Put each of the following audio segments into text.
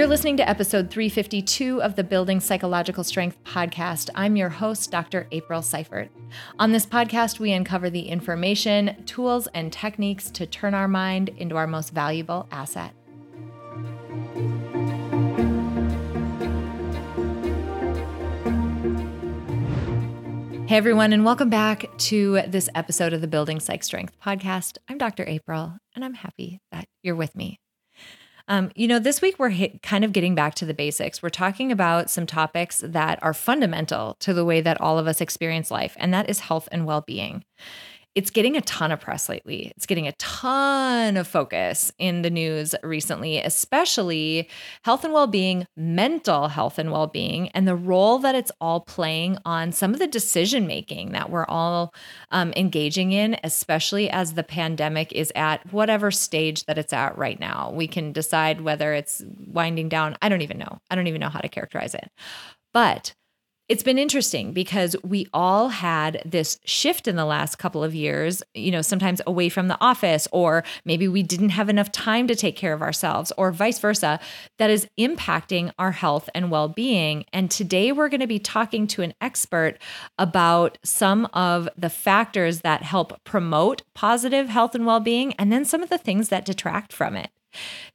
You're listening to episode 352 of the Building Psychological Strength podcast. I'm your host, Dr. April Seifert. On this podcast, we uncover the information, tools, and techniques to turn our mind into our most valuable asset. Hey, everyone, and welcome back to this episode of the Building Psych Strength podcast. I'm Dr. April, and I'm happy that you're with me. Um, you know, this week we're hit, kind of getting back to the basics. We're talking about some topics that are fundamental to the way that all of us experience life, and that is health and well being it's getting a ton of press lately. It's getting a ton of focus in the news recently, especially health and well being, mental health and well being, and the role that it's all playing on some of the decision making that we're all um, engaging in, especially as the pandemic is at whatever stage that it's at right now. We can decide whether it's winding down. I don't even know. I don't even know how to characterize it. But it's been interesting because we all had this shift in the last couple of years, you know, sometimes away from the office, or maybe we didn't have enough time to take care of ourselves, or vice versa, that is impacting our health and well being. And today we're going to be talking to an expert about some of the factors that help promote positive health and well being, and then some of the things that detract from it.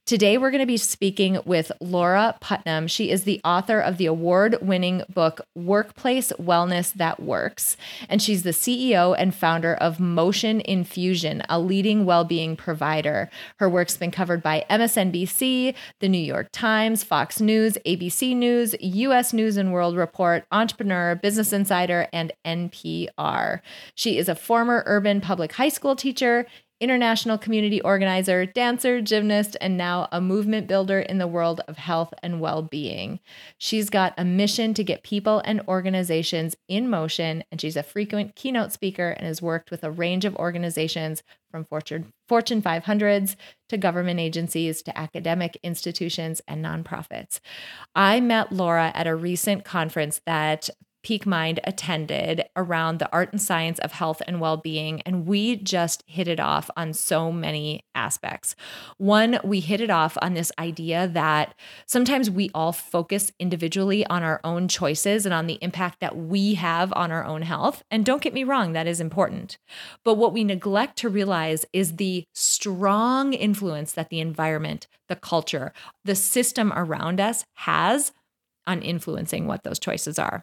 Today, we're going to be speaking with Laura Putnam. She is the author of the award winning book, Workplace Wellness That Works. And she's the CEO and founder of Motion Infusion, a leading well being provider. Her work's been covered by MSNBC, The New York Times, Fox News, ABC News, US News and World Report, Entrepreneur, Business Insider, and NPR. She is a former urban public high school teacher international community organizer, dancer, gymnast, and now a movement builder in the world of health and well being. She's got a mission to get people and organizations in motion, and she's a frequent keynote speaker and has worked with a range of organizations from Fortune, Fortune 500s to government agencies to academic institutions and nonprofits. I met Laura at a recent conference that Peak Mind attended around the art and science of health and well being. And we just hit it off on so many aspects. One, we hit it off on this idea that sometimes we all focus individually on our own choices and on the impact that we have on our own health. And don't get me wrong, that is important. But what we neglect to realize is the strong influence that the environment, the culture, the system around us has on influencing what those choices are.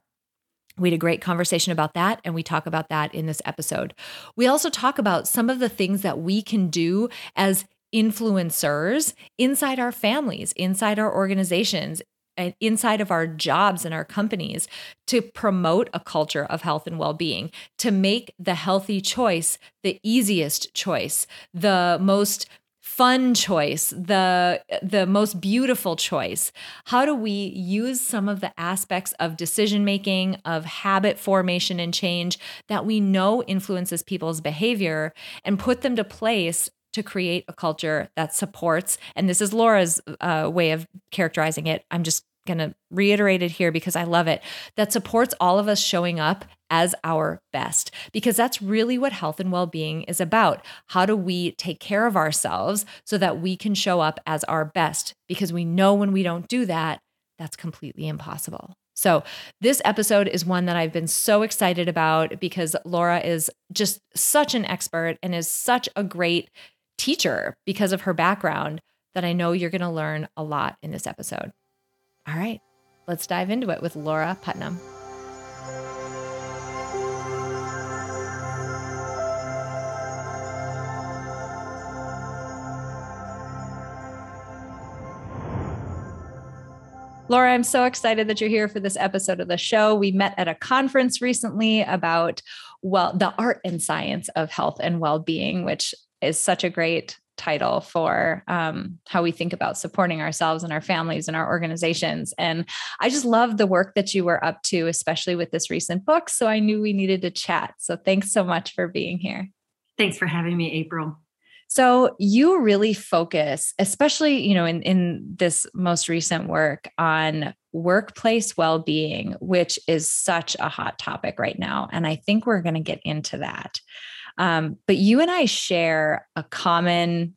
We had a great conversation about that, and we talk about that in this episode. We also talk about some of the things that we can do as influencers inside our families, inside our organizations, and inside of our jobs and our companies to promote a culture of health and well being, to make the healthy choice the easiest choice, the most fun choice, the the most beautiful choice. How do we use some of the aspects of decision making, of habit formation and change that we know influences people's behavior and put them to place to create a culture that supports and this is Laura's uh, way of characterizing it. I'm just going to reiterate it here because I love it that supports all of us showing up as our best because that's really what health and well-being is about. How do we take care of ourselves so that we can show up as our best because we know when we don't do that that's completely impossible. So, this episode is one that I've been so excited about because Laura is just such an expert and is such a great teacher because of her background that I know you're going to learn a lot in this episode. All right, let's dive into it with Laura Putnam. Laura, I'm so excited that you're here for this episode of the show. We met at a conference recently about well, the art and science of health and well-being, which is such a great title for um, how we think about supporting ourselves and our families and our organizations. And I just love the work that you were up to, especially with this recent book. So I knew we needed to chat. So thanks so much for being here. Thanks for having me, April. So you really focus, especially, you know, in, in this most recent work on workplace well-being, which is such a hot topic right now. And I think we're going to get into that. Um, but you and I share a common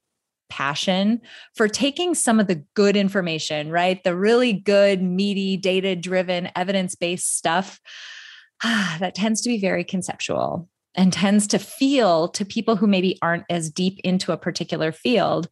passion for taking some of the good information, right? The really good, meaty, data driven, evidence based stuff that tends to be very conceptual and tends to feel to people who maybe aren't as deep into a particular field.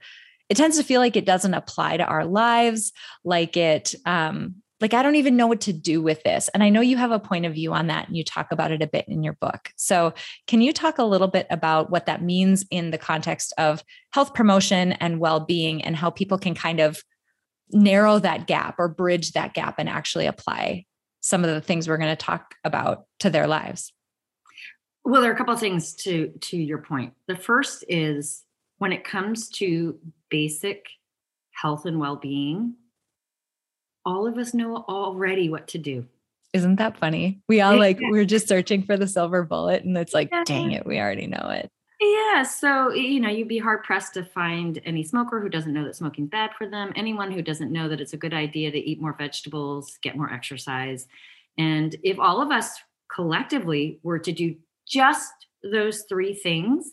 It tends to feel like it doesn't apply to our lives, like it um, like, I don't even know what to do with this. And I know you have a point of view on that and you talk about it a bit in your book. So, can you talk a little bit about what that means in the context of health promotion and well being and how people can kind of narrow that gap or bridge that gap and actually apply some of the things we're going to talk about to their lives? Well, there are a couple of things to to your point. The first is when it comes to basic health and well-being, all of us know already what to do. Isn't that funny? We all like, we're just searching for the silver bullet, and it's like, dang it, we already know it. Yeah. So, you know, you'd be hard pressed to find any smoker who doesn't know that smoking's bad for them, anyone who doesn't know that it's a good idea to eat more vegetables, get more exercise. And if all of us collectively were to do just those three things,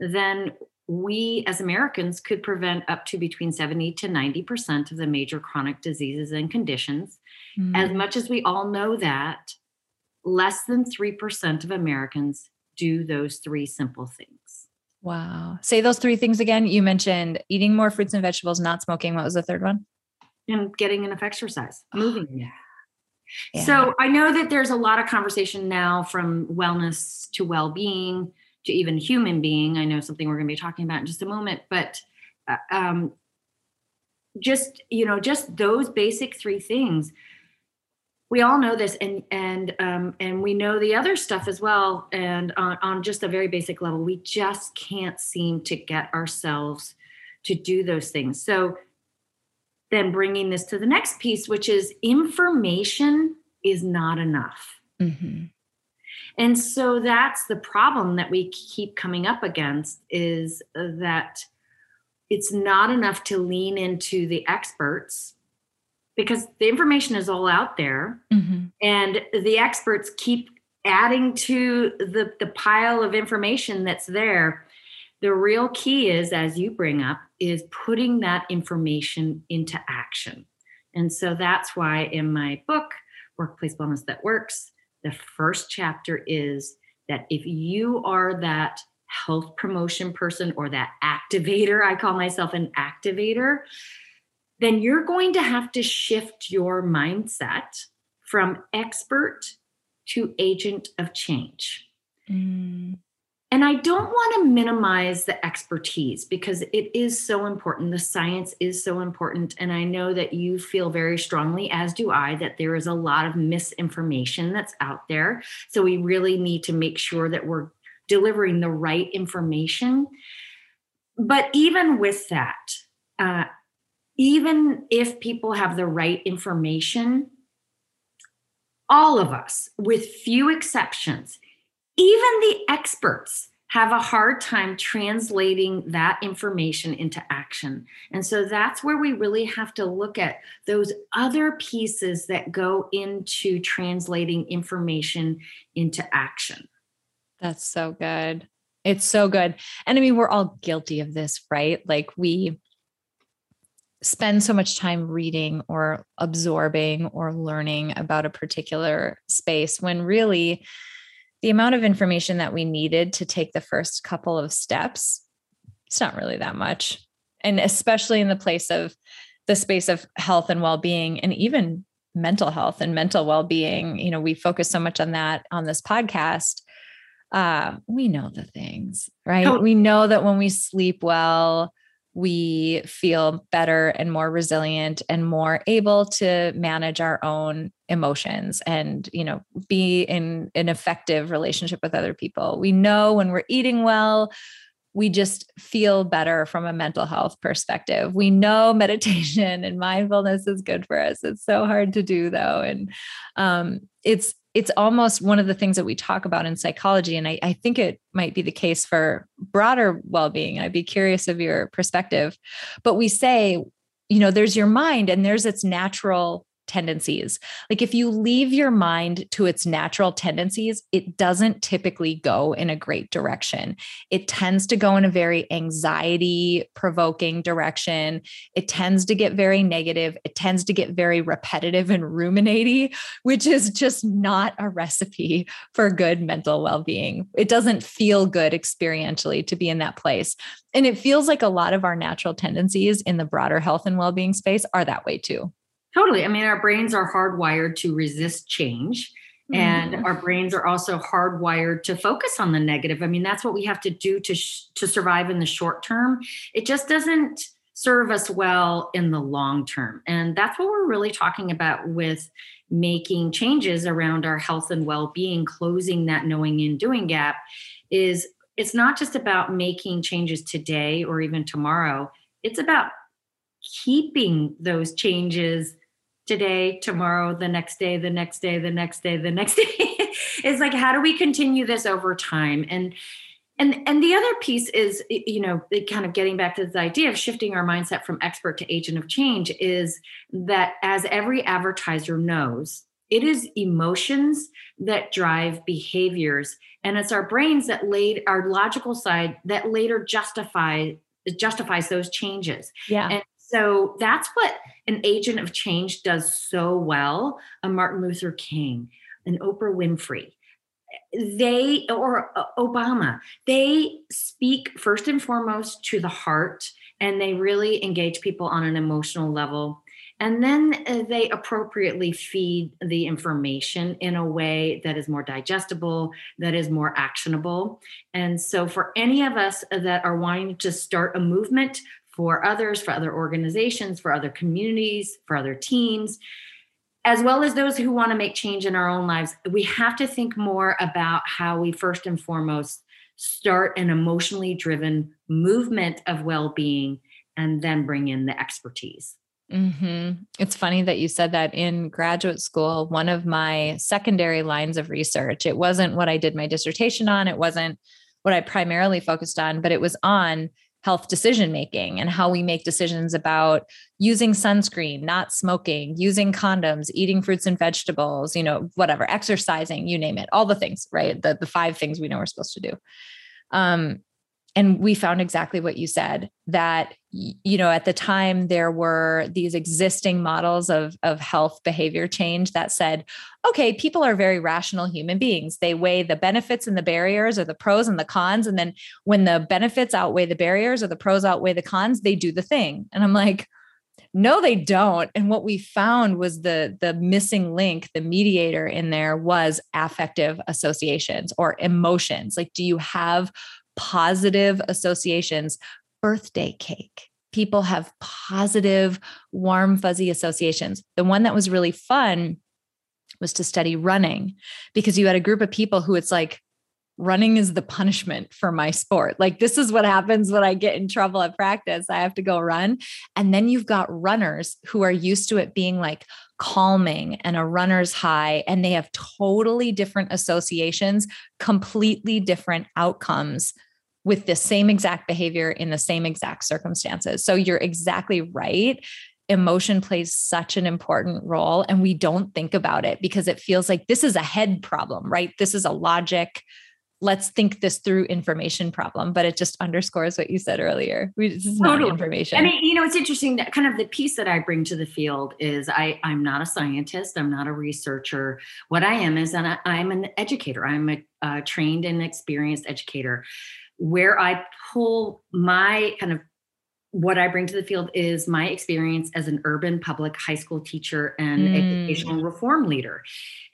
then we as Americans could prevent up to between 70 to 90% of the major chronic diseases and conditions. Mm-hmm. As much as we all know that, less than 3% of Americans do those three simple things. Wow. Say those three things again. You mentioned eating more fruits and vegetables, not smoking. What was the third one? And getting enough exercise, moving. Oh, yeah. yeah. So I know that there's a lot of conversation now from wellness to well being to even human being. I know something we're going to be talking about in just a moment, but uh, um, just you know, just those basic three things. We all know this, and and um, and we know the other stuff as well. And on, on just a very basic level, we just can't seem to get ourselves to do those things. So then bringing this to the next piece, which is information is not enough. Mm-hmm. And so that's the problem that we keep coming up against is that it's not enough to lean into the experts because the information is all out there mm-hmm. and the experts keep adding to the, the pile of information that's there the real key is as you bring up is putting that information into action and so that's why in my book workplace wellness that works the first chapter is that if you are that health promotion person or that activator, I call myself an activator, then you're going to have to shift your mindset from expert to agent of change. Mm. And I don't want to minimize the expertise because it is so important. The science is so important. And I know that you feel very strongly, as do I, that there is a lot of misinformation that's out there. So we really need to make sure that we're delivering the right information. But even with that, uh, even if people have the right information, all of us, with few exceptions, even the experts have a hard time translating that information into action. And so that's where we really have to look at those other pieces that go into translating information into action. That's so good. It's so good. And I mean, we're all guilty of this, right? Like we spend so much time reading or absorbing or learning about a particular space when really the amount of information that we needed to take the first couple of steps, it's not really that much. And especially in the place of the space of health and well-being and even mental health and mental well-being, you know, we focus so much on that on this podcast. Uh, we know the things, right? Oh. We know that when we sleep well, we feel better and more resilient and more able to manage our own emotions and you know be in an effective relationship with other people. We know when we're eating well we just feel better from a mental health perspective. We know meditation and mindfulness is good for us. It's so hard to do though. And um, it's it's almost one of the things that we talk about in psychology. And I, I think it might be the case for broader well being. I'd be curious of your perspective. But we say, you know, there's your mind and there's its natural tendencies. Like if you leave your mind to its natural tendencies, it doesn't typically go in a great direction. It tends to go in a very anxiety provoking direction. It tends to get very negative. It tends to get very repetitive and ruminating, which is just not a recipe for good mental well being. It doesn't feel good experientially to be in that place. And it feels like a lot of our natural tendencies in the broader health and well being space are that way too. Totally. I mean, our brains are hardwired to resist change. And mm. our brains are also hardwired to focus on the negative. I mean, that's what we have to do to sh- to survive in the short term. It just doesn't serve us well in the long term. And that's what we're really talking about with making changes around our health and well-being, closing that knowing and doing gap is it's not just about making changes today or even tomorrow. It's about keeping those changes today, tomorrow, the next day, the next day, the next day, the next day. it's like how do we continue this over time? And and and the other piece is you know kind of getting back to this idea of shifting our mindset from expert to agent of change is that as every advertiser knows it is emotions that drive behaviors and it's our brains that laid our logical side that later justify justifies those changes yeah and so that's what an agent of change does so well. A Martin Luther King, an Oprah Winfrey, they or uh, Obama, they speak first and foremost to the heart and they really engage people on an emotional level. And then uh, they appropriately feed the information in a way that is more digestible, that is more actionable. And so, for any of us that are wanting to start a movement for others, for other organizations, for other communities, for other teams, as well as those who want to make change in our own lives. We have to think more about how we first and foremost start an emotionally driven movement of well being and then bring in the expertise. Mm-hmm. It's funny that you said that in graduate school. One of my secondary lines of research, it wasn't what I did my dissertation on, it wasn't what I primarily focused on, but it was on health decision making and how we make decisions about using sunscreen, not smoking, using condoms, eating fruits and vegetables, you know, whatever, exercising, you name it, all the things, right? The, the five things we know we're supposed to do. Um, and we found exactly what you said that you know at the time there were these existing models of of health behavior change that said okay people are very rational human beings. They weigh the benefits and the barriers or the pros and the cons and then when the benefits outweigh the barriers or the pros outweigh the cons they do the thing. And i'm like no they don't. And what we found was the the missing link the mediator in there was affective associations or emotions. Like do you have positive associations. Birthday cake. People have positive, warm, fuzzy associations. The one that was really fun was to study running because you had a group of people who it's like, running is the punishment for my sport. Like, this is what happens when I get in trouble at practice. I have to go run. And then you've got runners who are used to it being like calming and a runner's high, and they have totally different associations, completely different outcomes with the same exact behavior in the same exact circumstances. So you're exactly right. Emotion plays such an important role, and we don't think about it because it feels like this is a head problem, right? This is a logic. Let's think this through information problem, but it just underscores what you said earlier. This is totally. not information. I mean, you know, it's interesting that kind of the piece that I bring to the field is I, I'm not a scientist, I'm not a researcher. What I am is an, I'm an educator. I'm a, a trained and experienced educator where I pull my kind of what I bring to the field is my experience as an urban public high school teacher and mm. educational reform leader.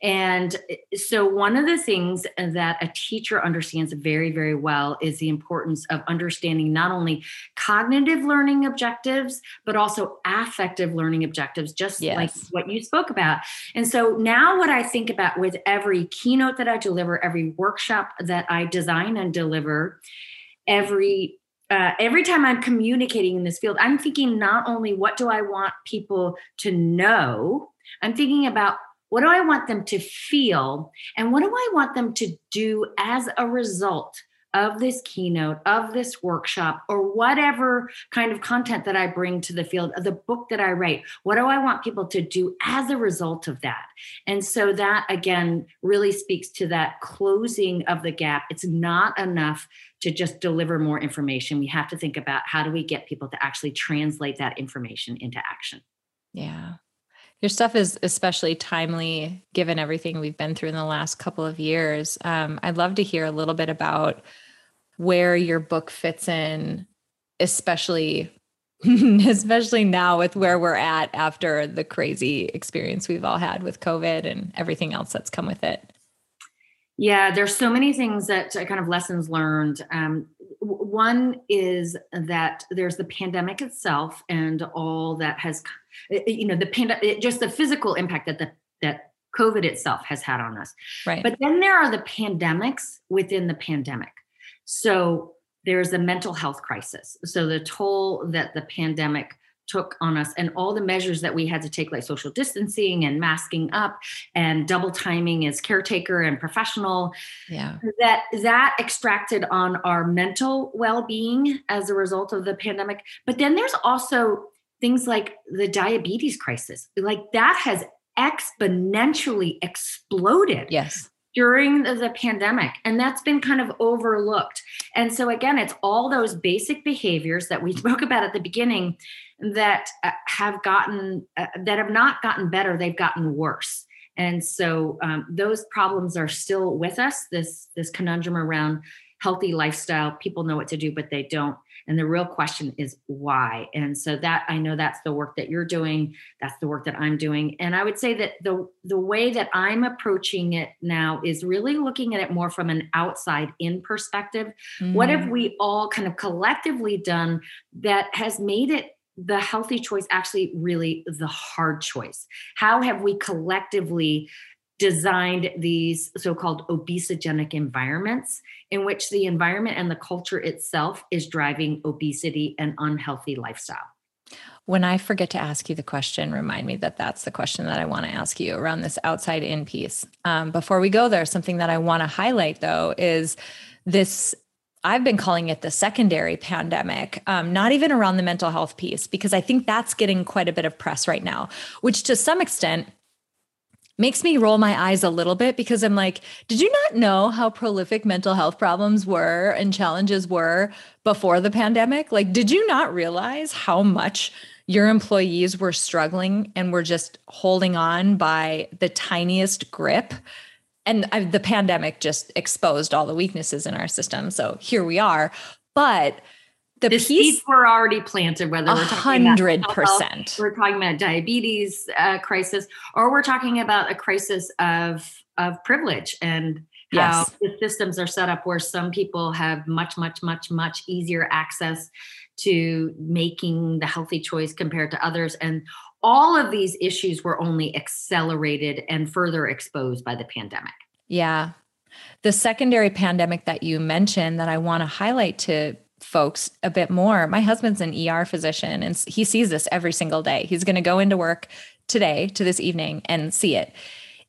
And eh, so, one of the things that a teacher understands very, very well is the importance of understanding not only cognitive learning objectives, but also affective learning objectives, just yes. like what you spoke about. And so, now what I think about with every keynote that I deliver, every workshop that I design and deliver, every uh, every time I'm communicating in this field, I'm thinking not only what do I want people to know, I'm thinking about what do I want them to feel and what do I want them to do as a result of this keynote, of this workshop, or whatever kind of content that I bring to the field, of the book that I write? What do I want people to do as a result of that? And so that again really speaks to that closing of the gap. It's not enough to just deliver more information. We have to think about how do we get people to actually translate that information into action. Yeah. Your stuff is especially timely given everything we've been through in the last couple of years. Um, I'd love to hear a little bit about where your book fits in, especially especially now with where we're at after the crazy experience we've all had with COVID and everything else that's come with it. Yeah, there's so many things that kind of lessons learned. Um, one is that there's the pandemic itself and all that has, you know, the pandemic, just the physical impact that the that COVID itself has had on us. Right. But then there are the pandemics within the pandemic. So there's a mental health crisis. So the toll that the pandemic took on us and all the measures that we had to take like social distancing and masking up and double timing as caretaker and professional yeah. that that extracted on our mental well-being as a result of the pandemic. But then there's also things like the diabetes crisis. Like that has exponentially exploded yes during the pandemic and that's been kind of overlooked. And so again it's all those basic behaviors that we spoke about at the beginning that uh, have gotten uh, that have not gotten better they've gotten worse. And so um, those problems are still with us this this conundrum around healthy lifestyle. People know what to do but they don't and the real question is why and so that i know that's the work that you're doing that's the work that i'm doing and i would say that the the way that i'm approaching it now is really looking at it more from an outside in perspective mm. what have mm. we all kind of collectively done that has made it the healthy choice actually really the hard choice? How have we collectively designed these so-called obesogenic environments in which the environment and the culture itself is driving obesity and unhealthy lifestyle? When I forget to ask you the question, remind me that that's the question that I want to ask you around this outside in piece. Um, before we go there, something that I want to highlight though is this I've been calling it the secondary pandemic, um, not even around the mental health piece, because I think that's getting quite a bit of press right now, which to some extent makes me roll my eyes a little bit because I'm like, did you not know how prolific mental health problems were and challenges were before the pandemic? Like, did you not realize how much your employees were struggling and were just holding on by the tiniest grip? and I, the pandemic just exposed all the weaknesses in our system. So here we are. But the, the piece were already planted, whether we're talking hundred percent, we're talking about diabetes uh, crisis, or we're talking about a crisis of of privilege and how yes. the systems are set up where some people have much, much, much, much easier access to making the healthy choice compared to others, and all of these issues were only accelerated and further exposed by the pandemic. Yeah. The secondary pandemic that you mentioned that I want to highlight to folks a bit more. My husband's an ER physician and he sees this every single day. He's going to go into work today to this evening and see it.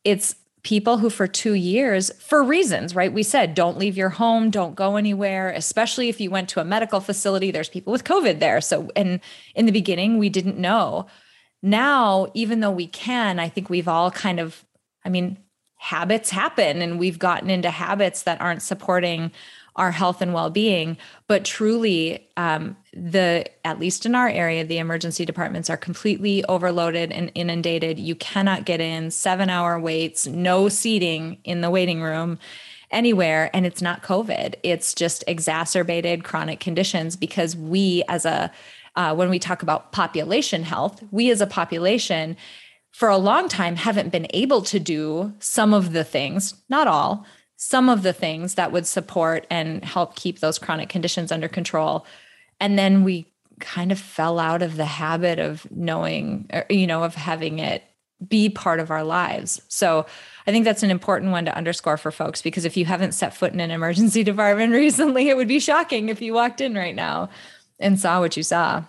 It's people who for 2 years for reasons, right? We said don't leave your home, don't go anywhere, especially if you went to a medical facility, there's people with COVID there. So and in the beginning we didn't know now, even though we can, I think we've all kind of, I mean, habits happen and we've gotten into habits that aren't supporting our health and well-being but truly um, the at least in our area the emergency departments are completely overloaded and inundated. You cannot get in seven hour waits no seating in the waiting room anywhere and it's not covid. It's just exacerbated chronic conditions because we as a uh, when we talk about population health, we as a population for a long time haven't been able to do some of the things, not all, some of the things that would support and help keep those chronic conditions under control. And then we kind of fell out of the habit of knowing, or, you know, of having it be part of our lives. So I think that's an important one to underscore for folks because if you haven't set foot in an emergency department recently, it would be shocking if you walked in right now and saw what you saw.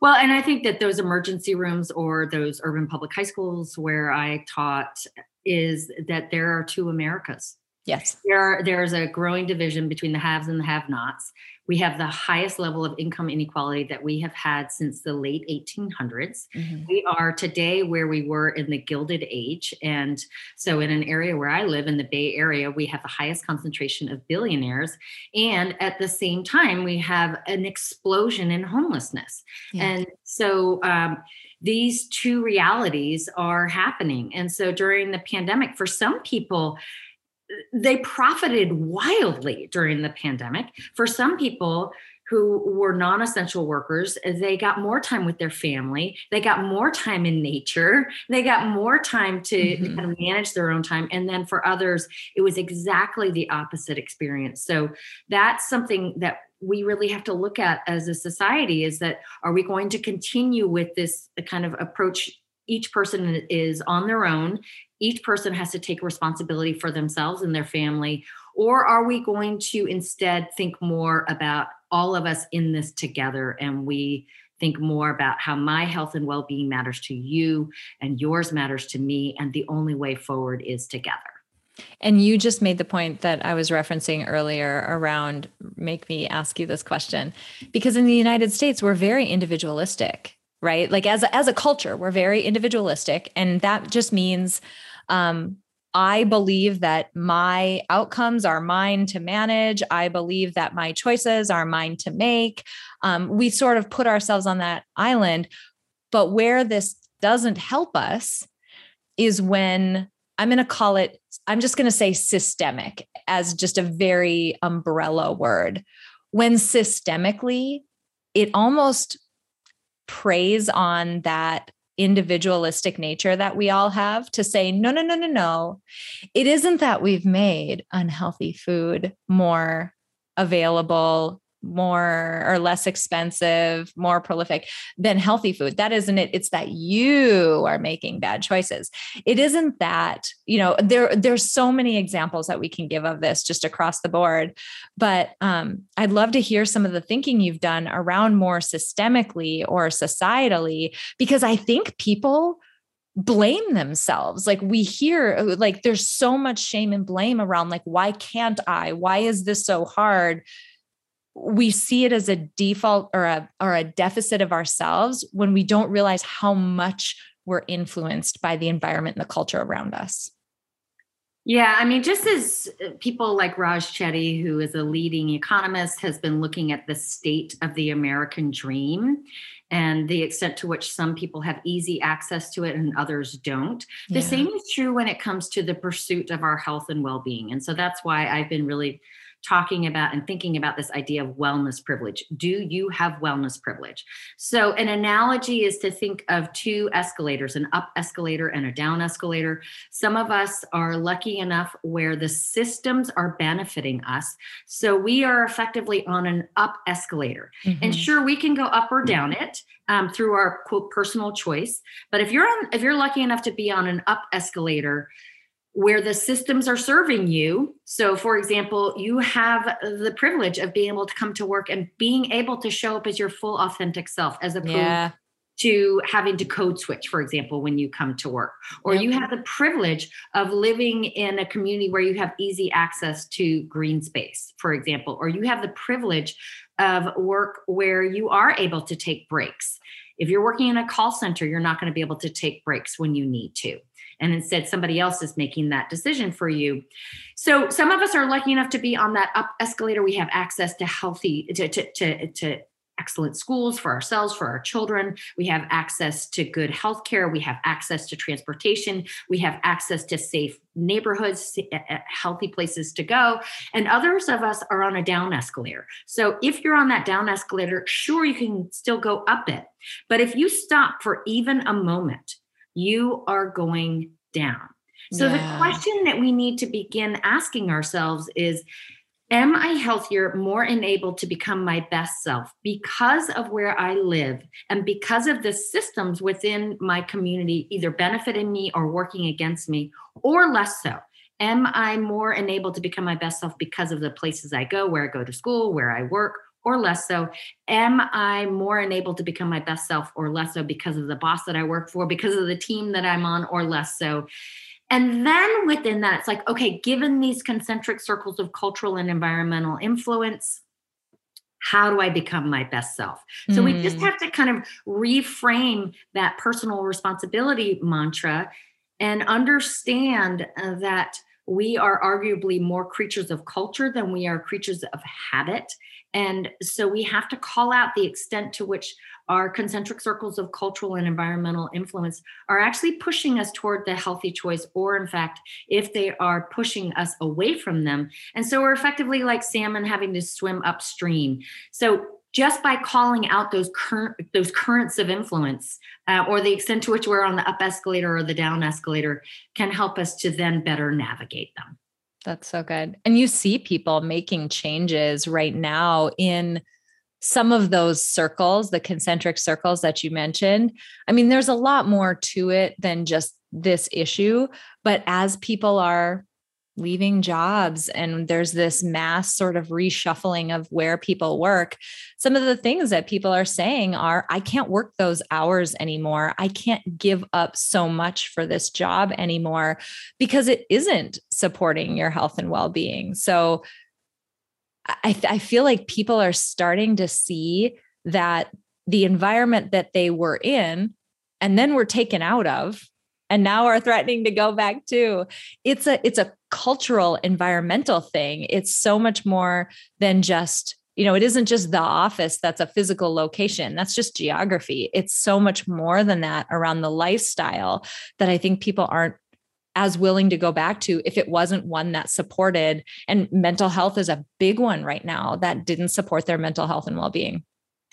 Well, and I think that those emergency rooms or those urban public high schools where I taught is that there are two Americas. Yes. There, there's a growing division between the haves and the have nots. We have the highest level of income inequality that we have had since the late 1800s. Mm-hmm. We are today where we were in the Gilded Age. And so, in an area where I live in the Bay Area, we have the highest concentration of billionaires. And at the same time, we have an explosion in homelessness. Yeah. And so, um, these two realities are happening. And so, during the pandemic, for some people, they profited wildly during the pandemic. For some people who were non essential workers, they got more time with their family, they got more time in nature, they got more time to mm-hmm. kind of manage their own time. And then for others, it was exactly the opposite experience. So that's something that we really have to look at as a society is that are we going to continue with this kind of approach each person is on their own. Each person has to take responsibility for themselves and their family. Or are we going to instead think more about all of us in this together and we think more about how my health and well-being matters to you and yours matters to me and the only way forward is together? And you just made the point that I was referencing earlier around make me ask you this question. Because in the United States we're very individualistic right like as a, as a culture we're very individualistic and that just means um, I believe that my outcomes are mine to manage. I believe that my choices are mine to make. Um, we sort of put ourselves on that island. But where this doesn't help us is when I'm going to call it, I'm just going to say systemic as just a very umbrella word. When systemically, it almost preys on that individualistic nature that we all have to say, no, no, no, no, no. It isn't that we've made unhealthy food more available more or less expensive, more prolific than healthy food. That isn't it. It's that you are making bad choices. It isn't that, you know, there there's so many examples that we can give of this just across the board. But um, I'd love to hear some of the thinking you've done around more systemically or societally, because I think people blame themselves like we hear like there's so much shame and blame around like why can't i why is this so hard we see it as a default or a or a deficit of ourselves when we don't realize how much we're influenced by the environment and the culture around us. Yeah, I mean, just as people like Raj Chetty, who is a leading economist, has been looking at the state of the American dream and the extent to which some people have easy access to it and others don't. The same is true when it comes to the pursuit of our health and well being. And so that's why I've been really talking about and thinking about this idea of wellness privilege. Do you have wellness privilege? So, an analogy is to think of two escalators an up escalator and a down escalator. Some of us are lucky enough where the systems are benefiting us. So, we are effectively on an up escalator. Mm-hmm. And sure, we can go up or down it. Um, through our quote personal choice but if you're on if you're lucky enough to be on an up escalator where the systems are serving you. So, for example, you have the privilege of being able to come to work and being able to show up as your full authentic self, as opposed yeah. to having to code switch, for example, when you come to work. Or yep. you have the privilege of living in a community where you have easy access to green space, for example, or you have the privilege of work where you are able to take breaks. If you're working in a call center, you're not going to be able to take breaks when you need to and instead somebody else is making that decision for you so some of us are lucky enough to be on that up escalator we have access to healthy to to to, to excellent schools for ourselves, for our children. We have access to good health care. We have access to transportation. We have access to safe neighborhoods, uh, uh, healthy places to go. And others of us are on a down escalator. So if you're on that down escalator, sure, you can still go up it. But if you stop for even a moment you are going down. So yeah. the question that we need to begin asking ourselves is Am I healthier, more enabled to become my best self because of where I live and because of the systems within my community either benefiting me or working against me, or less so? Am I more enabled to become my best self because of the places I go, where I go to school, where I work, or less so? Am I more enabled to become my best self or less so because of the boss that I work for, because of the team that I'm on, or less so? And then within that, it's like, okay, given these concentric circles of cultural and environmental influence, how do I become my best self? So mm. we just mm. have to kind of reframe that personal responsibility mantra and understand uh, that we are arguably more creatures of culture than we are creatures of habit. And so we have to call out the extent to which our concentric circles of cultural and environmental influence are actually pushing us toward the healthy choice, or in fact, if they are pushing us away from them. And so we're effectively like salmon having to swim upstream. So just by calling out those current those currents of influence uh, or the extent to which we're on the up escalator or the down escalator can help us to then better navigate them that's so good. And you see people making changes right now in some of those circles the concentric circles that you mentioned. I mean there's a lot more to it than just this issue but as people are leaving jobs and there's this mass sort of reshuffling of where people work. Some of the things that people are saying are i can't work those hours anymore. I can't give up so much for this job anymore because it isn't supporting your health and well-being. So i, I feel like people are starting to see that the environment that they were in and then were taken out of and now are threatening to go back to. It's a it's a cultural environmental thing. It's so much more than just you know it isn't just the office that's a physical location. That's just geography. It's so much more than that around the lifestyle that i think people aren't as willing to go back to if it wasn't one that supported and mental health is a big one right now that didn't support their mental health and well-being.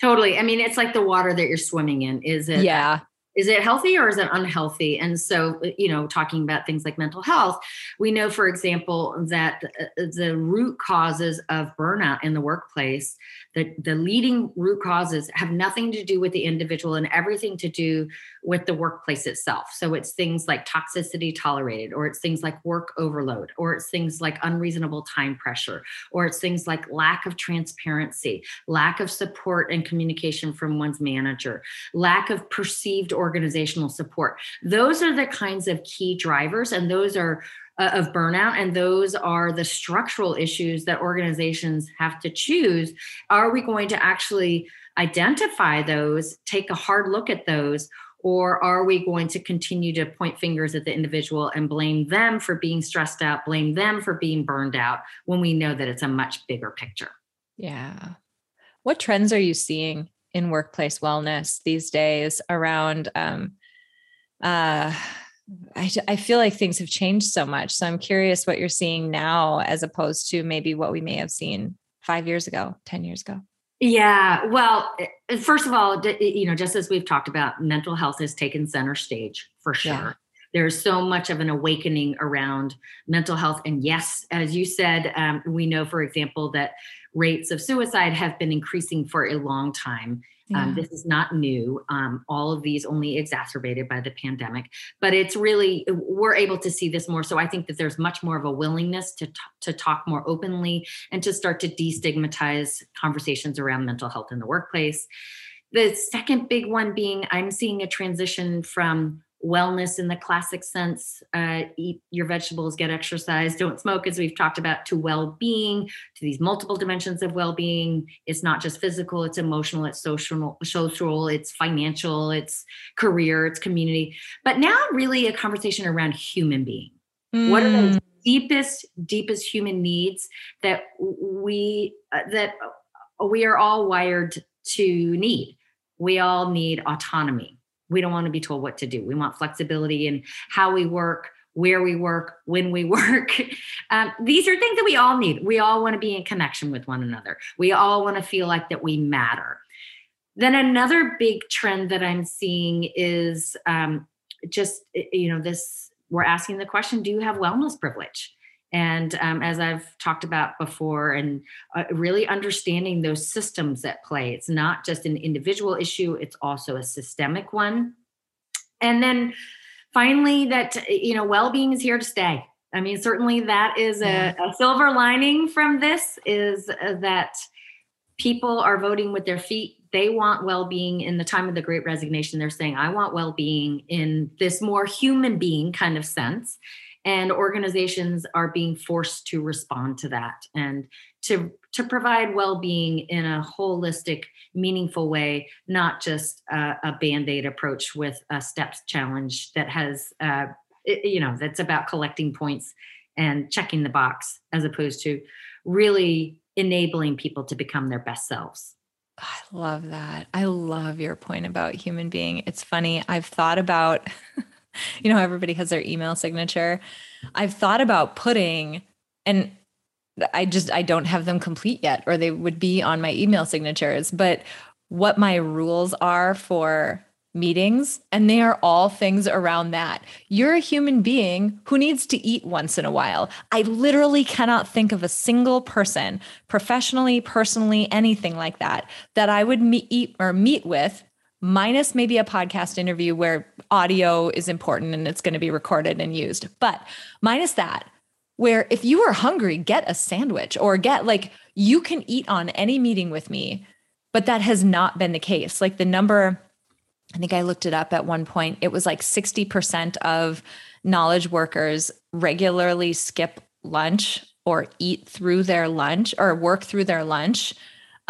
Totally. I mean it's like the water that you're swimming in. Is it yeah is it healthy or is it unhealthy and so you know talking about things like mental health we know for example that uh, the root causes of burnout in the workplace the, the leading root causes have nothing to do with the individual and everything to do with the workplace itself. So it's things like toxicity tolerated, or it's things like work overload, or it's things like unreasonable time pressure, or it's things like lack of transparency, lack of support and communication from one's manager, lack of perceived organizational support. Those are the kinds of key drivers, and those are uh, of burnout and those are the structural issues that organizations have to choose. Are we going to actually identify those take a hard look at those or are we going to continue to point fingers at the individual and blame them for being stressed out blame them for being burned out when we know that it's a much bigger picture? Yeah. What trends are you seeing in workplace wellness these days around um, uh, I, I feel like things have changed so much. So I'm curious what you're seeing now as opposed to maybe what we may have seen five years ago, 10 years ago. Yeah. Well, eh, first of all, you know, just as we've talked about, mental health has taken center stage for sure. Yeah. There's so much of an awakening around mental health. And yes, as you said, um, we know, for example, that rates of suicide have been increasing for a long time um, yeah. Um, this is not new. Um, all of these only exacerbated by the pandemic, but it's really we're able to see this more. So I think that there's much more of a willingness to t- to talk more openly and to start to destigmatize conversations around mental health in the workplace. The second big one being I'm seeing a transition from wellness in the classic sense uh, eat your vegetables get exercise don't smoke as we've talked about to well-being to these multiple dimensions of well-being. It's not just physical it's emotional it's social social it's financial it's career it's community. But now really a conversation around human being. Mm. what are the deepest deepest human needs that we uh, that we are all wired to need? We all need autonomy we don't want to be told what to do. We want flexibility in how we work, where we work, when we work. Um, these are things that we all need. We all want to be in connection with one another. We all want to feel like that we matter. Then another big trend that I'm seeing is um, just you know this. We're asking the question: Do you have wellness privilege? And um, as I've talked about before, and uh, really understanding those systems at play. It's not just an individual issue, it's also a systemic one. And then finally, that, you know, well being is here to stay. I mean, certainly that is a, a silver lining from this is uh, that people are voting with their feet they want well-being in the time of the great resignation they're saying i want well-being in this more human being kind of sense and organizations are being forced to respond to that and to to provide well-being in a holistic meaningful way not just a, a band-aid approach with a steps challenge that has uh, it, you know that's about collecting points and checking the box as opposed to really enabling people to become their best selves I love that. I love your point about human being. It's funny. I've thought about, you know, everybody has their email signature. I've thought about putting, and I just, I don't have them complete yet, or they would be on my email signatures, but what my rules are for meetings, and they are all things around that. You're a human being who needs to eat once in a while. I literally cannot think of a single person, professionally, personally, anything like that, that I would meet eat or meet with. Minus maybe a podcast interview where audio is important and it's going to be recorded and used. But minus that, where if you are hungry, get a sandwich or get like you can eat on any meeting with me. But that has not been the case. Like the number I think I looked it up at one point. It was like 60% of knowledge workers regularly skip lunch or eat through their lunch or work through their lunch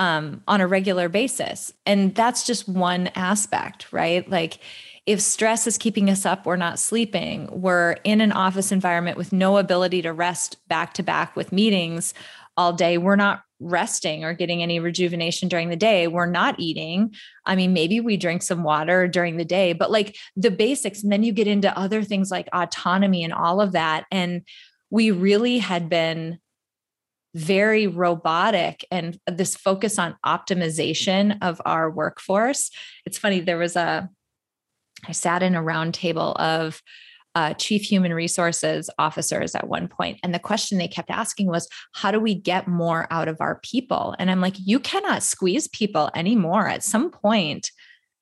um, on a regular basis. And that's just one aspect, right? Like, if stress is keeping us up, we're not sleeping, we're in an office environment with no ability to rest back to back with meetings all day, we're not resting or getting any rejuvenation during the day, we're not eating. I mean, maybe we drink some water during the day, but like the basics. And then you get into other things like autonomy and all of that. And we really had been very robotic and this focus on optimization of our workforce. It's funny, there was a, I sat in a round table of uh, chief human resources officers at one point, and the question they kept asking was, "How do we get more out of our people?" And I'm like, "You cannot squeeze people anymore. At some point."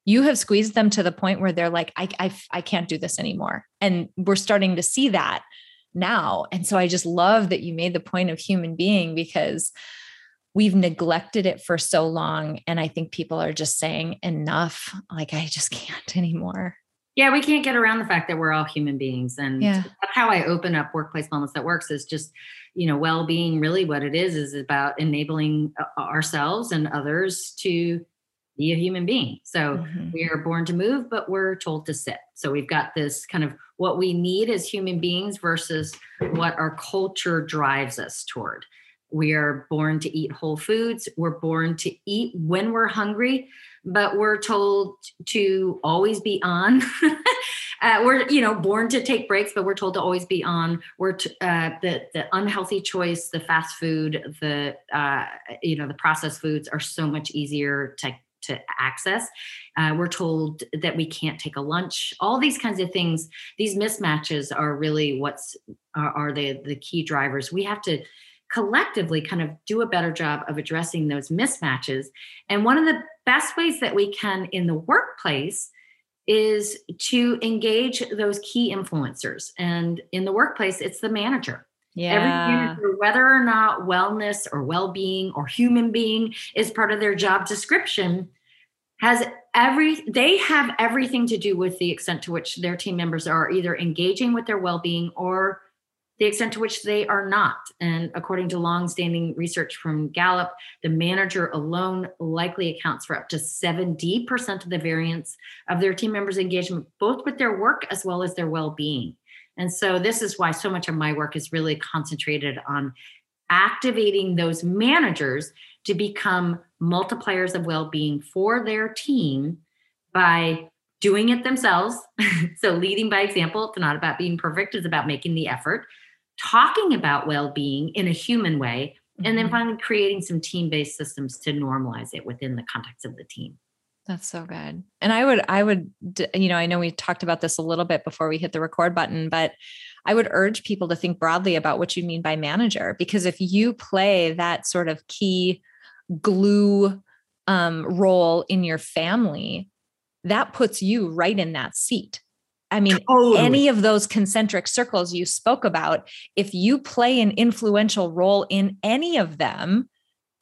You have squeezed them to the point where they're like, I, I, I can't do this anymore. And we're starting to see that now. And so I just love that you made the point of human being because we've neglected it for so long. And I think people are just saying, enough. Like, I just can't anymore yeah we can't get around the fact that we're all human beings and yeah. that's how i open up workplace wellness that works is just you know well-being really what it is is about enabling uh, ourselves and others to be a human being so mm-hmm. we are born to move but we're told to sit so we've got this kind of what we need as human beings versus what our culture drives us toward we are born to eat whole foods we're born to eat when we're hungry but we're told to always be on. uh, we're you know born to take breaks, but we're told to always be on. We're t- uh, the the unhealthy choice, the fast food, the uh, you know the processed foods are so much easier to to access. Uh, we're told that we can't take a lunch. All these kinds of things, these mismatches are really what's are, are the the key drivers. We have to collectively kind of do a better job of addressing those mismatches. And one of the best ways that we can in the workplace is to engage those key influencers. And in the workplace, it's the manager. Yeah. Every whether or not wellness or well being or human being is part of their job description, has every they have everything to do with the extent to which their team members are either engaging with their well-being or the extent to which they are not. And according to long-standing research from Gallup, the manager alone likely accounts for up to 70% of the variance of their team members' engagement, both with their work as well as their well-being. And so this is why so much of my work is really concentrated on activating those managers to become multipliers of well-being for their team by doing it themselves. so leading by example, it's not about being perfect, it's about making the effort talking about well-being in a human way and then mm-hmm. finally creating some team-based systems to normalize it within the context of the team that's so good and i would i would you know i know we talked about this a little bit before we hit the record button but i would urge people to think broadly about what you mean by manager because if you play that sort of key glue um, role in your family that puts you right in that seat I mean, totally. any of those concentric circles you spoke about, if you play an influential role in any of them,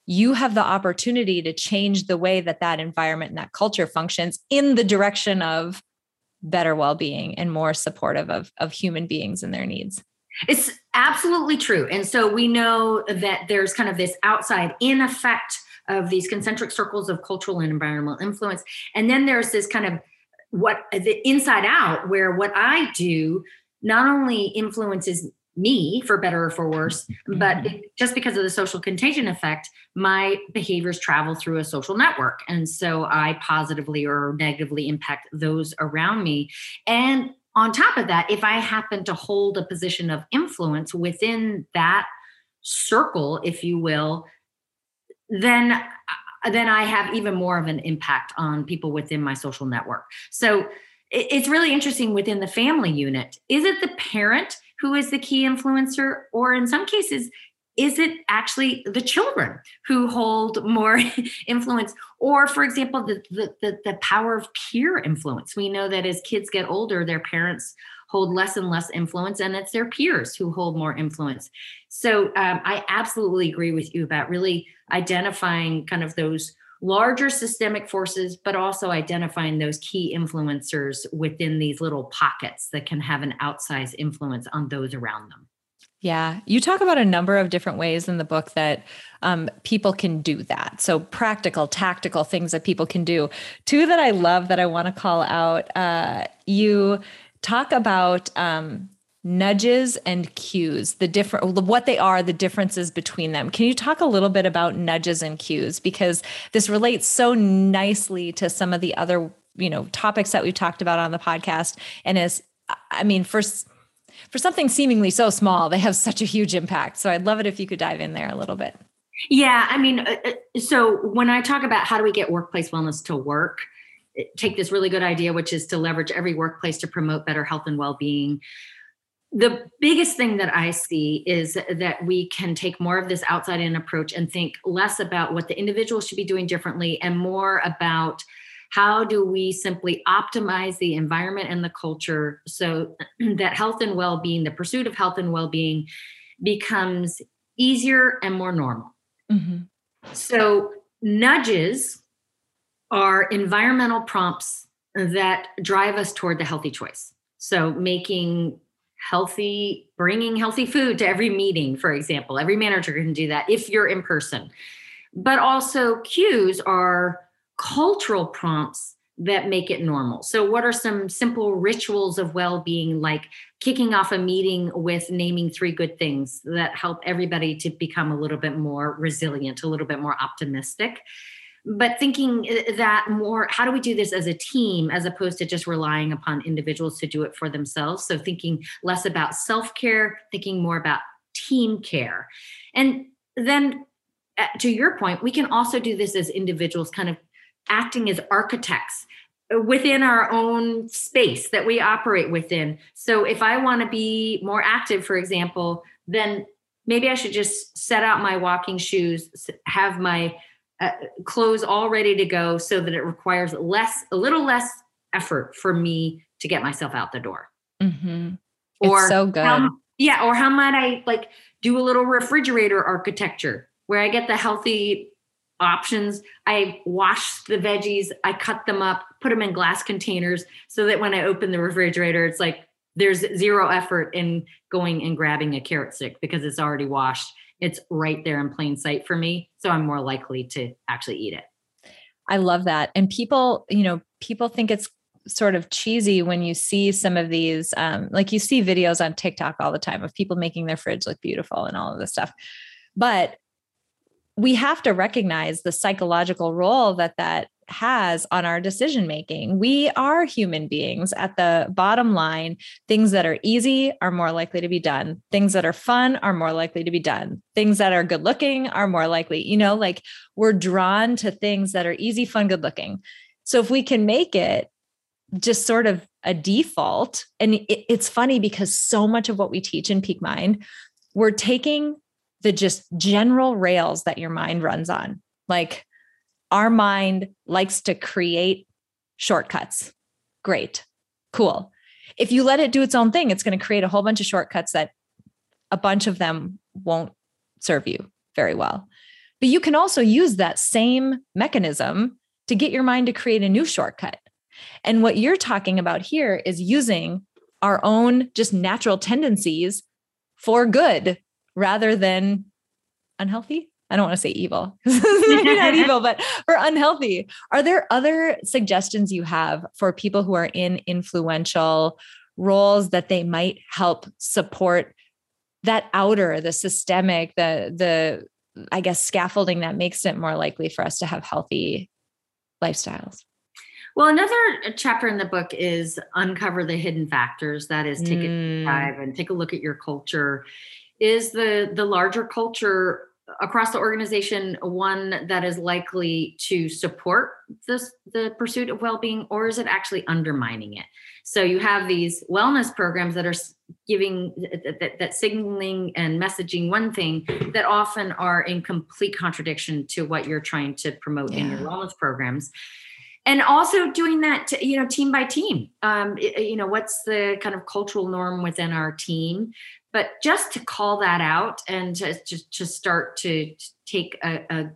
you have the opportunity to change the way that that environment and that culture functions in the direction of better well-being and more supportive of, of human beings and their needs It's absolutely true. And so we know that there's kind of this outside in effect of these concentric circles of cultural and environmental influence. And then there's this kind of what the inside out, where what I do not only influences me for better or for worse, but mm-hmm. just because of the social contagion effect, my behaviors travel through a social network. And so I positively or negatively impact those around me. And on top of that, if I happen to hold a position of influence within that circle, if you will, then uh, then I have even more of an impact on people within my social network. So it's really interesting within the family unit. Is it the parent who is the key influencer, or in some cases, is it actually the children who hold more influence? Or for example the, the, the, power of peer influence. We know that as kids get older their parents hold less and less influence and it's their peers who hold more influence. So um, i absolutely agree with you about really identifying kind of those larger systemic forces but also identifying those key influencers within these little pockets that can have an outsized influence on those around them yeah, you talk about a number of different ways in the book that um, people can do that. So, practical, tactical things that people can do. Two that I love that I want to call out. Uh, you talk about um, nudges and cues, the different, what they are, the differences between them. Can you talk a little bit about nudges and cues because this relates so nicely to some of the other, you know, topics that we've talked about on the podcast, and is, I mean, for for something seemingly so small, they have such a huge impact. So I'd love it if you could dive in there a little bit. Yeah, I mean, uh, uh, so when I talk about how do we get workplace wellness to work, take this really good idea, which is to leverage every workplace to promote better health and well being. The biggest thing that I see is that we can take more of this outside in approach and think less about what the individual should be doing differently and more about how do we simply optimize the environment and the culture so that health and well-being the pursuit of health and well-being becomes easier and more normal mm-hmm. so nudges are environmental prompts that drive us toward the healthy choice so making healthy bringing healthy food to every meeting for example every manager can do that if you're in person but also cues are cultural prompts that make it normal. So, what are some simple rituals of well being, like kicking off a meeting with naming three good things that help everybody to become a little bit more resilient, a little bit more optimistic? But thinking uh, that more, how do we do this as a team as opposed to just relying upon individuals to do it for themselves? So, thinking less about self care, thinking more about team care. And then, uh, to your point, we can also do this as individuals, kind of acting as architects within our own space that we operate within. So if I want to be more active, for example, then maybe I should just set out my walking shoes, have my uh, clothes all ready to go so that it requires less, a little less effort for me to get myself out the door. Mm-hmm. Or so good. How, yeah. Or how might I like do a little refrigerator architecture where I get the healthy options. I wash the veggies, I cut them up, put them in glass containers so that when I open the refrigerator, it's like there's zero effort in going and grabbing a carrot stick because it's already washed. It's right there in plain sight for me. So I'm more likely to actually eat it. I love that. And people, you know, people think it's sort of cheesy when you see some of these, um, like you see videos on TikTok all the time of people making their fridge look beautiful and all of this stuff. But we have to recognize the psychological role that that has on our decision making. We are human beings. At the bottom line, things that are easy are more likely to be done. Things that are fun are more likely to be done. Things that are good looking are more likely, you know, like we're drawn to things that are easy, fun, good looking. So if we can make it just sort of a default, and it, it's funny because so much of what we teach in Peak Mind, we're taking the just general rails that your mind runs on. Like our mind likes to create shortcuts. Great. Cool. If you let it do its own thing, it's going to create a whole bunch of shortcuts that a bunch of them won't serve you very well. But you can also use that same mechanism to get your mind to create a new shortcut. And what you're talking about here is using our own just natural tendencies for good rather than unhealthy. I don't want to say evil, not evil, but for unhealthy. Are there other suggestions you have for people who are in influential roles that they might help support that outer, the systemic, the the I guess scaffolding that makes it more likely for us to have healthy lifestyles? Well, another chapter in the book is uncover the hidden factors. That is, take mm. a dive and take a look at your culture. Is the the larger culture across the organization one that is likely to support this the pursuit of well-being or is it actually undermining it? So you have these wellness programs that are giving that, that signaling and messaging one thing that often are in complete contradiction to what you're trying to promote yeah. in your wellness programs. And also doing that to, you know team by team. Um, you know what's the kind of cultural norm within our team but just to call that out and to just to start to take a, a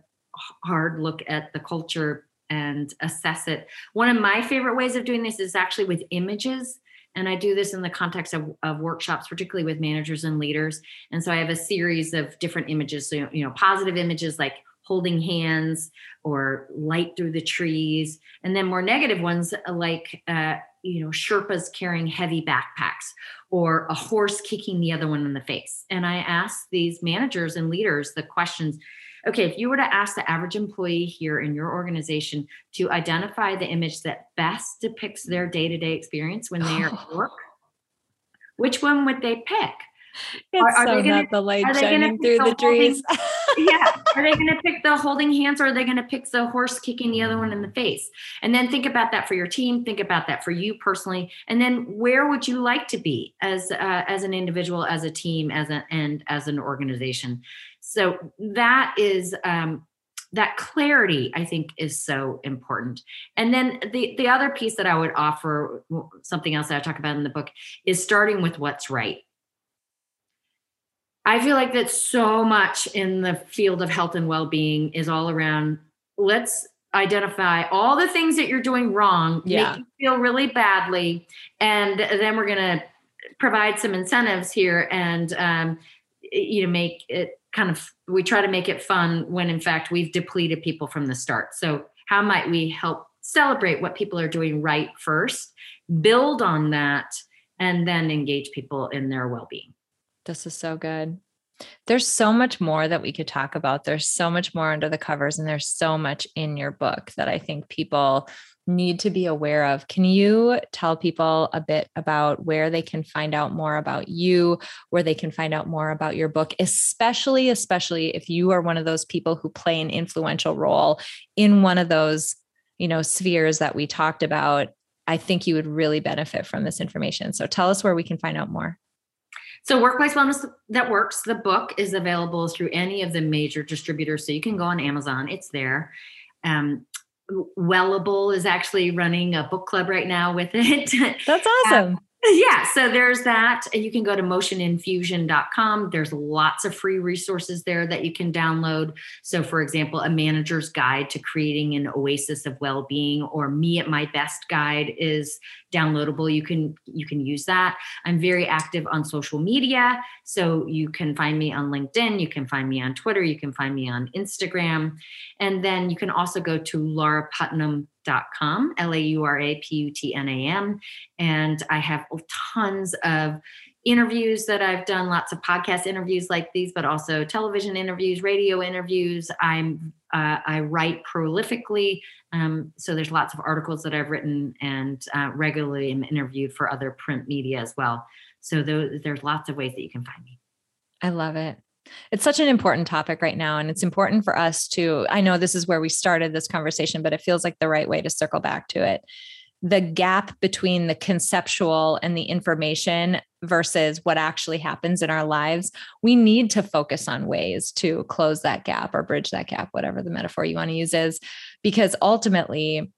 hard look at the culture and assess it one of my favorite ways of doing this is actually with images. And i do this in the context of, of workshops particularly with managers and leaders. And so i have a series of different images. So you know positive images like holding hands or light through the trees and then more negative ones like uh, you know sherpas carrying heavy backpacks or a horse kicking the other one in the face and i ask these managers and leaders the questions okay if you were to ask the average employee here in your organization to identify the image that best depicts their day-to-day experience when they are at oh. work which one would they pick it's are, are so they gonna, not the light shining through the, the trees. yeah. Are they going to pick the holding hands or are they going to pick the horse kicking the other one in the face? And then think about that for your team. Think about that for you personally. And then where would you like to be as uh, as an individual, as a team, as an and as an organization? So that is um, that clarity i think is so important and then the the other piece that i would offer something else that i talk about in the book is starting with what's right I feel like that so much in the field of health and well-being is all around let's identify all the things that you're doing wrong, yeah. make you feel really badly, and then we're going to provide some incentives here and um, you know make it kind of we try to make it fun when in fact we've depleted people from the start. So how might we help celebrate what people are doing right first, build on that, and then engage people in their well-being? This is so good. There's so much more that we could talk about. There's so much more under the covers, and there's so much in your book that I think people need to be aware of. Can you tell people a bit about where they can find out more about you, where they can find out more about your book, especially, especially if you are one of those people who play an influential role in one of those, you know, spheres that we talked about? I think you would really benefit from this information. So tell us where we can find out more. So, Workplace Wellness That Works, the book is available through any of the major distributors. So, you can go on Amazon, it's there. Um, Wellable is actually running a book club right now with it. That's awesome. Yeah, so there's that. And you can go to motioninfusion.com. There's lots of free resources there that you can download. So, for example, a manager's guide to creating an oasis of well-being or me at my best guide is downloadable. You can you can use that. I'm very active on social media, so you can find me on LinkedIn, you can find me on Twitter, you can find me on Instagram, and then you can also go to Laura Putnam com, L A U R A P U T N A M. And I have tons of interviews that I've done, lots of podcast interviews like these, but also television interviews, radio interviews. I'm uh, I write prolifically, um, so there's lots of articles that I've written, and uh, regularly am interviewed for other print media as well. So there's lots of ways that you can find me. I love it. It's such an important topic right now. And it's important for us to, I know this is where we started this conversation, but it feels like the right way to circle back to it. The gap between the conceptual and the information versus what actually happens in our lives, we need to focus on ways to close that gap or bridge that gap, whatever the metaphor you want to use is, because ultimately,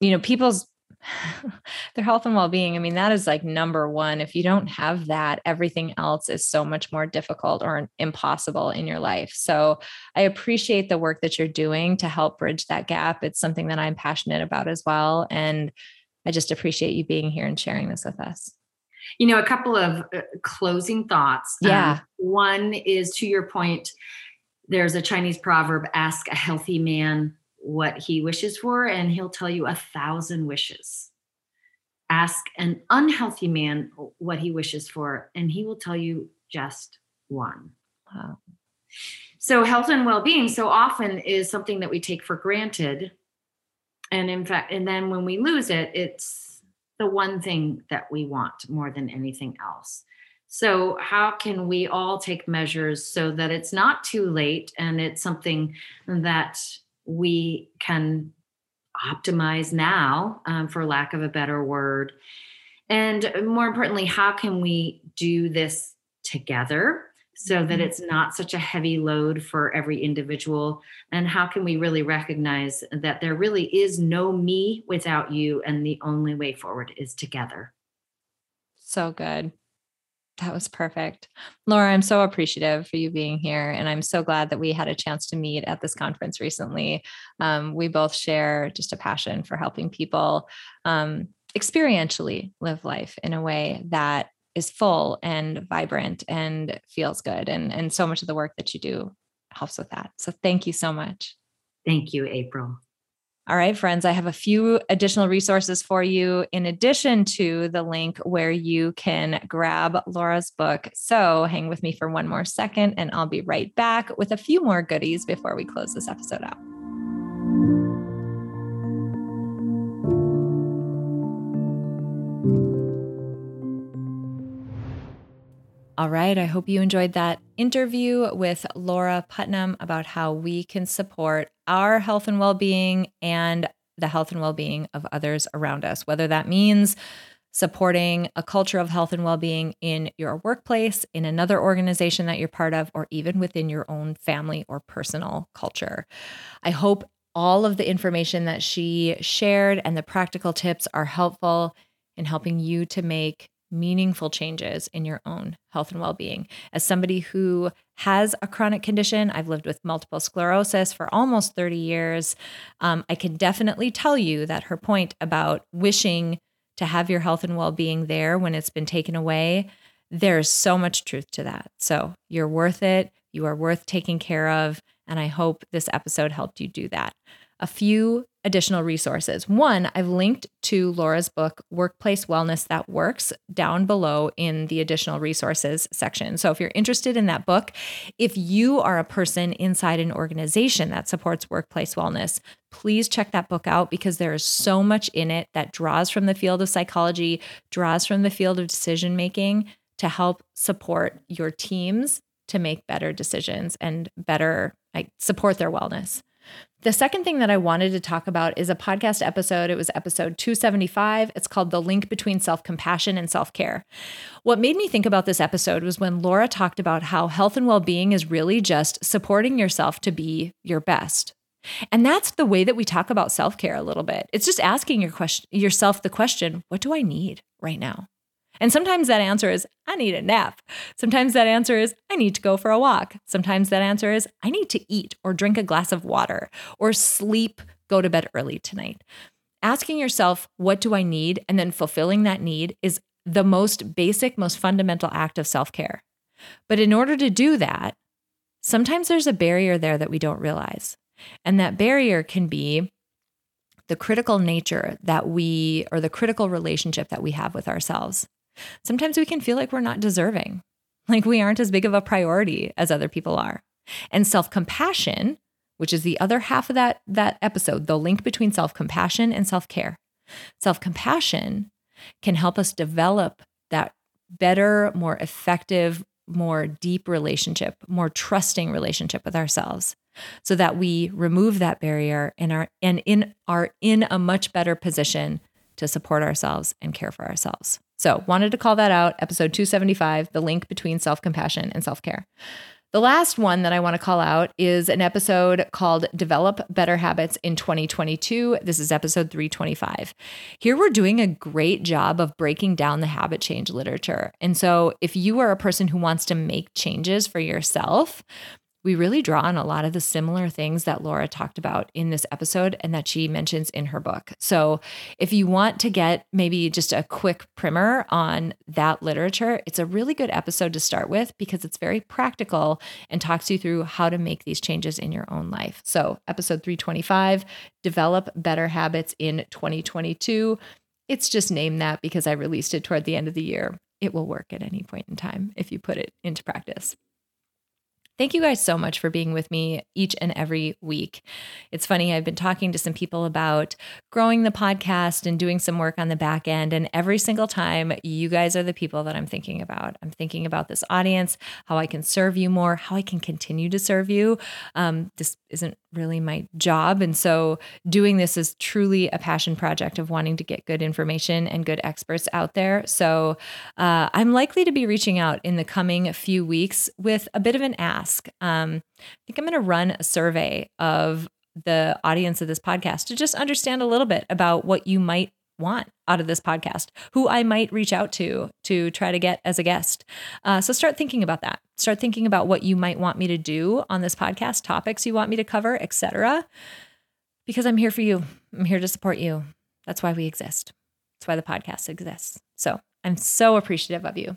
you know, people's their health and well-being i mean that is like number one if you don't have that everything else is so much more difficult or impossible in your life so i appreciate the work that you're doing to help bridge that gap it's something that i'm passionate about as well and i just appreciate you being here and sharing this with us You know, a couple of uh, closing thoughts. Yeah. Um, one is to your point, there's a Chinese proverb ask a healthy man what he wishes for, and he'll tell you a thousand wishes. Ask an unhealthy man what he wishes for, and he will tell you just one. Wow. So, health and well being so often is something that we take for granted. And in fact, and then when we lose it, it's the one thing that we want more than anything else. So, how can we all take measures so that it's not too late and it's something that we can optimize now, um, for lack of a better word? And more importantly, how can we do this together so that mm-hmm. it's not such a heavy load for every individual? And how can we really recognize that there really is no me without you, and the only way forward is together? So good. That was perfect. Laura, I'm so appreciative for you being here. And I'm so glad that we had a chance to meet at this conference recently. Um, we both share just a passion for helping people um, experientially live life in a way that is full and vibrant and feels good. And, and so much of the work that you do helps with that. So thank you so much. Thank you, April. All right, friends, I have a few additional resources for you in addition to the link where you can grab Laura's book. So hang with me for one more second, and I'll be right back with a few more goodies before we close this episode out. All right. I hope you enjoyed that interview with Laura Putnam about how we can support our health and well being and the health and well being of others around us, whether that means supporting a culture of health and well being in your workplace, in another organization that you're part of, or even within your own family or personal culture. I hope all of the information that she shared and the practical tips are helpful in helping you to make meaningful changes in your own health and well being. As somebody who has a chronic condition, I've lived with multiple sclerosis for almost 30 years. Um, I can definitely tell you that her point about wishing to have your health and well being there when it's been taken away, there's so much truth to that. So you're worth it. You are worth taking care of. And I hope this episode helped you do that. A few additional resources. One, I've linked to Laura's book, Workplace Wellness That Works, down below in the additional resources section. So if you're interested in that book, if you are a person inside an organization that supports workplace wellness, please check that book out because there is so much in it that draws from the field of psychology, draws from the field of decision making to help support your teams to make better decisions and better support their wellness. The second thing that I wanted to talk about is a podcast episode. It was episode 275. It's called The Link Between Self Compassion and Self Care. What made me think about this episode was when Laura talked about how health and well being is really just supporting yourself to be your best. And that's the way that we talk about self care a little bit. It's just asking your question, yourself the question, what do I need right now? And sometimes that answer is, I need a nap. Sometimes that answer is, I need to go for a walk. Sometimes that answer is, I need to eat or drink a glass of water or sleep, go to bed early tonight. Asking yourself, what do I need? And then fulfilling that need is the most basic, most fundamental act of self care. But in order to do that, sometimes there's a barrier there that we don't realize. And that barrier can be the critical nature that we, or the critical relationship that we have with ourselves. Sometimes we can feel like we're not deserving, like we aren't as big of a priority as other people are. And self compassion, which is the other half of that, that episode, the link between self compassion and self care. Self compassion can help us develop that better, more effective, more deep relationship, more trusting relationship with ourselves so that we remove that barrier and are and in are in a much better position to support ourselves and care for ourselves. So, wanted to call that out, episode 275, the link between self compassion and self care. The last one that I want to call out is an episode called Develop Better Habits in 2022. This is episode 325. Here we're doing a great job of breaking down the habit change literature. And so, if you are a person who wants to make changes for yourself, we really draw on a lot of the similar things that Laura talked about in this episode and that she mentions in her book. So, if you want to get maybe just a quick primer on that literature, it's a really good episode to start with because it's very practical and talks you through how to make these changes in your own life. So, episode 325 Develop Better Habits in 2022. It's just named that because I released it toward the end of the year. It will work at any point in time if you put it into practice. Thank you guys so much for being with me each and every week. It's funny, I've been talking to some people about growing the podcast and doing some work on the back end. And every single time, you guys are the people that I'm thinking about. I'm thinking about this audience, how I can serve you more, how I can continue to serve you. Um, this isn't really my job. And so doing this is truly a passion project of wanting to get good information and good experts out there. So uh, I'm likely to be reaching out in the coming few weeks with a bit of an ask. Um, I think I'm going to run a survey of the audience of this podcast to just understand a little bit about what you might want out of this podcast, who I might reach out to to try to get as a guest. Uh, so start thinking about that. Start thinking about what you might want me to do on this podcast, topics you want me to cover, etc. Because I'm here for you. I'm here to support you. That's why we exist. That's why the podcast exists. So I'm so appreciative of you.